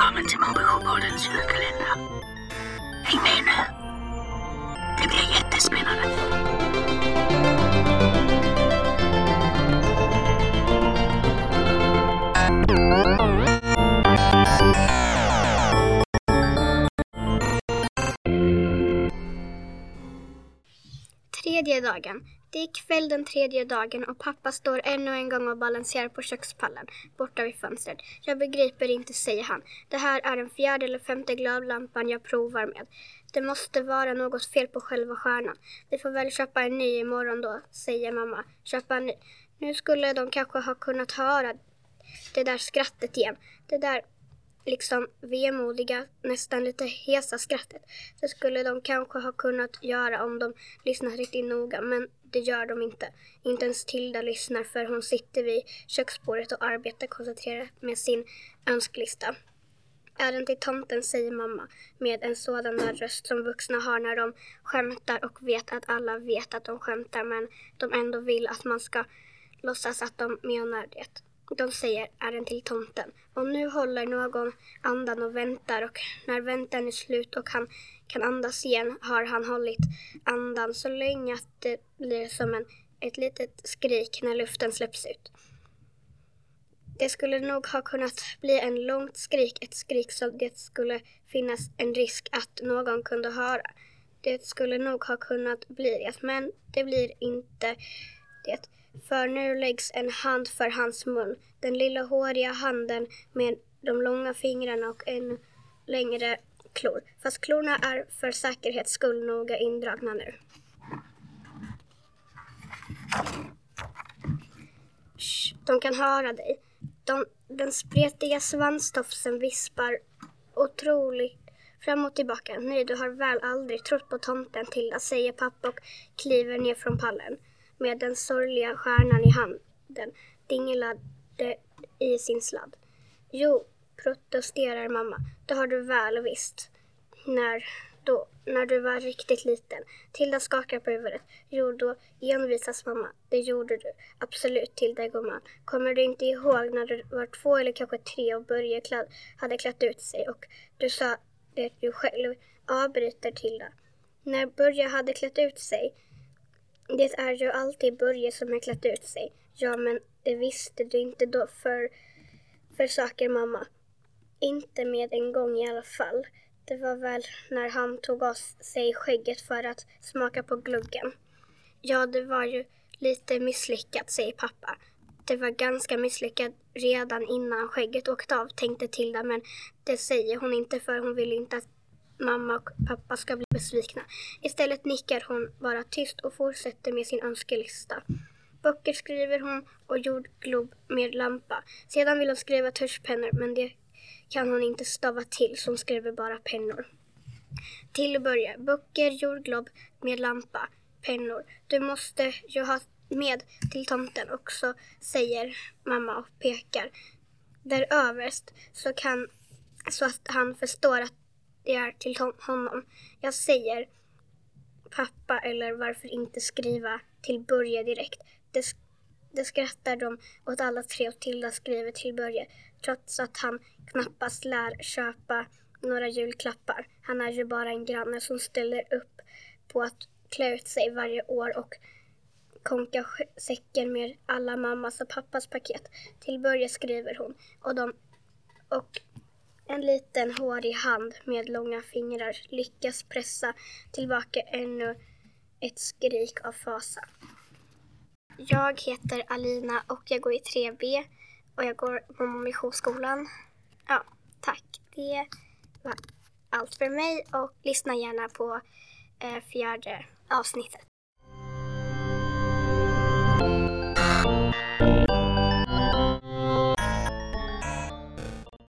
Willkommen zum Hubbub und Kalender. Ik Tredje dagen. Det är kväll den tredje dagen och pappa står ännu en gång och balanserar på kökspallen borta vid fönstret. Jag begriper inte, säger han. Det här är den fjärde eller femte glödlampan jag provar med. Det måste vara något fel på själva stjärnan. Vi får väl köpa en ny imorgon då, säger mamma. Köpa en ny. Nu skulle de kanske ha kunnat höra det där skrattet igen. Det där liksom vemodiga, nästan lite hesa skrattet. Det skulle de kanske ha kunnat göra om de lyssnat riktigt noga, men det gör de inte. Inte ens Tilda lyssnar för hon sitter vid köksbordet och arbetar koncentrerat med sin önskelista. Är den till tomten, säger mamma med en sådan där röst som vuxna har när de skämtar och vet att alla vet att de skämtar men de ändå vill att man ska låtsas att de menar det. De säger är den till tomten. Och nu håller någon andan och väntar och när väntan är slut och han kan andas igen har han hållit andan så länge att det blir som en, ett litet skrik när luften släpps ut. Det skulle nog ha kunnat bli en långt skrik, ett skrik som det skulle finnas en risk att någon kunde höra. Det skulle nog ha kunnat bli det, men det blir inte det. För nu läggs en hand för hans mun. Den lilla håriga handen med de långa fingrarna och ännu längre klor. Fast klorna är för säkerhets skull noga indragna nu. Shh, de kan höra dig. De, den spretiga svanstofsen vispar otroligt fram och tillbaka. Nej, du har väl aldrig trott på tomten Tilda, säger pappa och kliver ner från pallen med den sorgliga stjärnan i handen dinglade i sin sladd. Jo, protesterar mamma, det har du väl visst. När då? När du var riktigt liten? Tilda skakar på huvudet. Jo, då envisas mamma. Det gjorde du. Absolut, Tilda gumman. Kommer du inte ihåg när du var två eller kanske tre och Börje kladd, hade klätt ut sig och du sa det du själv avbryter Tilda. När Börje hade klätt ut sig det är ju alltid Börje som har klätt ut sig. Ja, men det visste du inte då för, för saker mamma. Inte med en gång i alla fall. Det var väl när han tog av sig skägget för att smaka på gluggen. Ja, det var ju lite misslyckat, säger pappa. Det var ganska misslyckat redan innan skägget åkte av, tänkte Tilda, men det säger hon inte för hon vill inte att mamma och pappa ska bli besvikna. Istället nickar hon bara tyst och fortsätter med sin önskelista. Böcker skriver hon och jordglob med lampa. Sedan vill hon skriva tuschpennor men det kan hon inte stava till så hon skriver bara pennor. Till att börja, böcker, jordglob med lampa, pennor. Du måste ju ha med till tomten också, säger mamma och pekar. Där överst så, kan, så att han förstår att är till honom. Jag säger pappa eller varför inte skriva till Börje direkt. Det, det skrattar de åt alla tre och Tilda skriver till Börje trots att han knappast lär köpa några julklappar. Han är ju bara en granne som ställer upp på att klä ut sig varje år och konka säcken med alla mammas och pappas paket. Till Börje skriver hon och, de, och en liten hårig hand med långa fingrar lyckas pressa tillbaka ännu ett skrik av fasa. Jag heter Alina och jag går i 3B och jag går på Missionsskolan. Ja, tack. Det var allt för mig och lyssna gärna på eh, fjärde avsnittet.